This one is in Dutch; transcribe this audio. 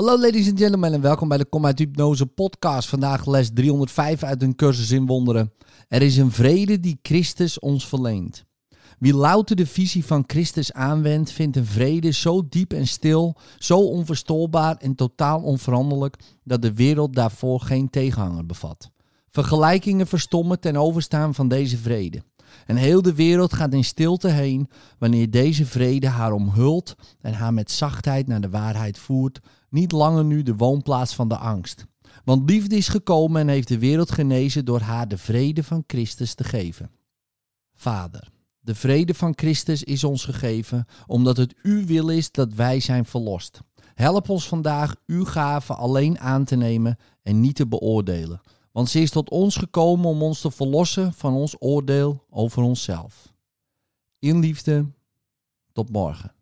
Hallo ladies and gentlemen en welkom bij de Kom uit Hypnose podcast. Vandaag les 305 uit een cursus in wonderen. Er is een vrede die Christus ons verleent. Wie louter de visie van Christus aanwendt, vindt een vrede zo diep en stil, zo onverstoorbaar en totaal onveranderlijk dat de wereld daarvoor geen tegenhanger bevat. Vergelijkingen verstommen ten overstaan van deze vrede. En heel de wereld gaat in stilte heen wanneer deze vrede haar omhult en haar met zachtheid naar de waarheid voert, niet langer nu de woonplaats van de angst. Want liefde is gekomen en heeft de wereld genezen door haar de vrede van Christus te geven. Vader, de vrede van Christus is ons gegeven, omdat het uw wil is dat wij zijn verlost. Help ons vandaag uw gave alleen aan te nemen en niet te beoordelen want ze is tot ons gekomen om ons te verlossen van ons oordeel over onszelf. In liefde, tot morgen.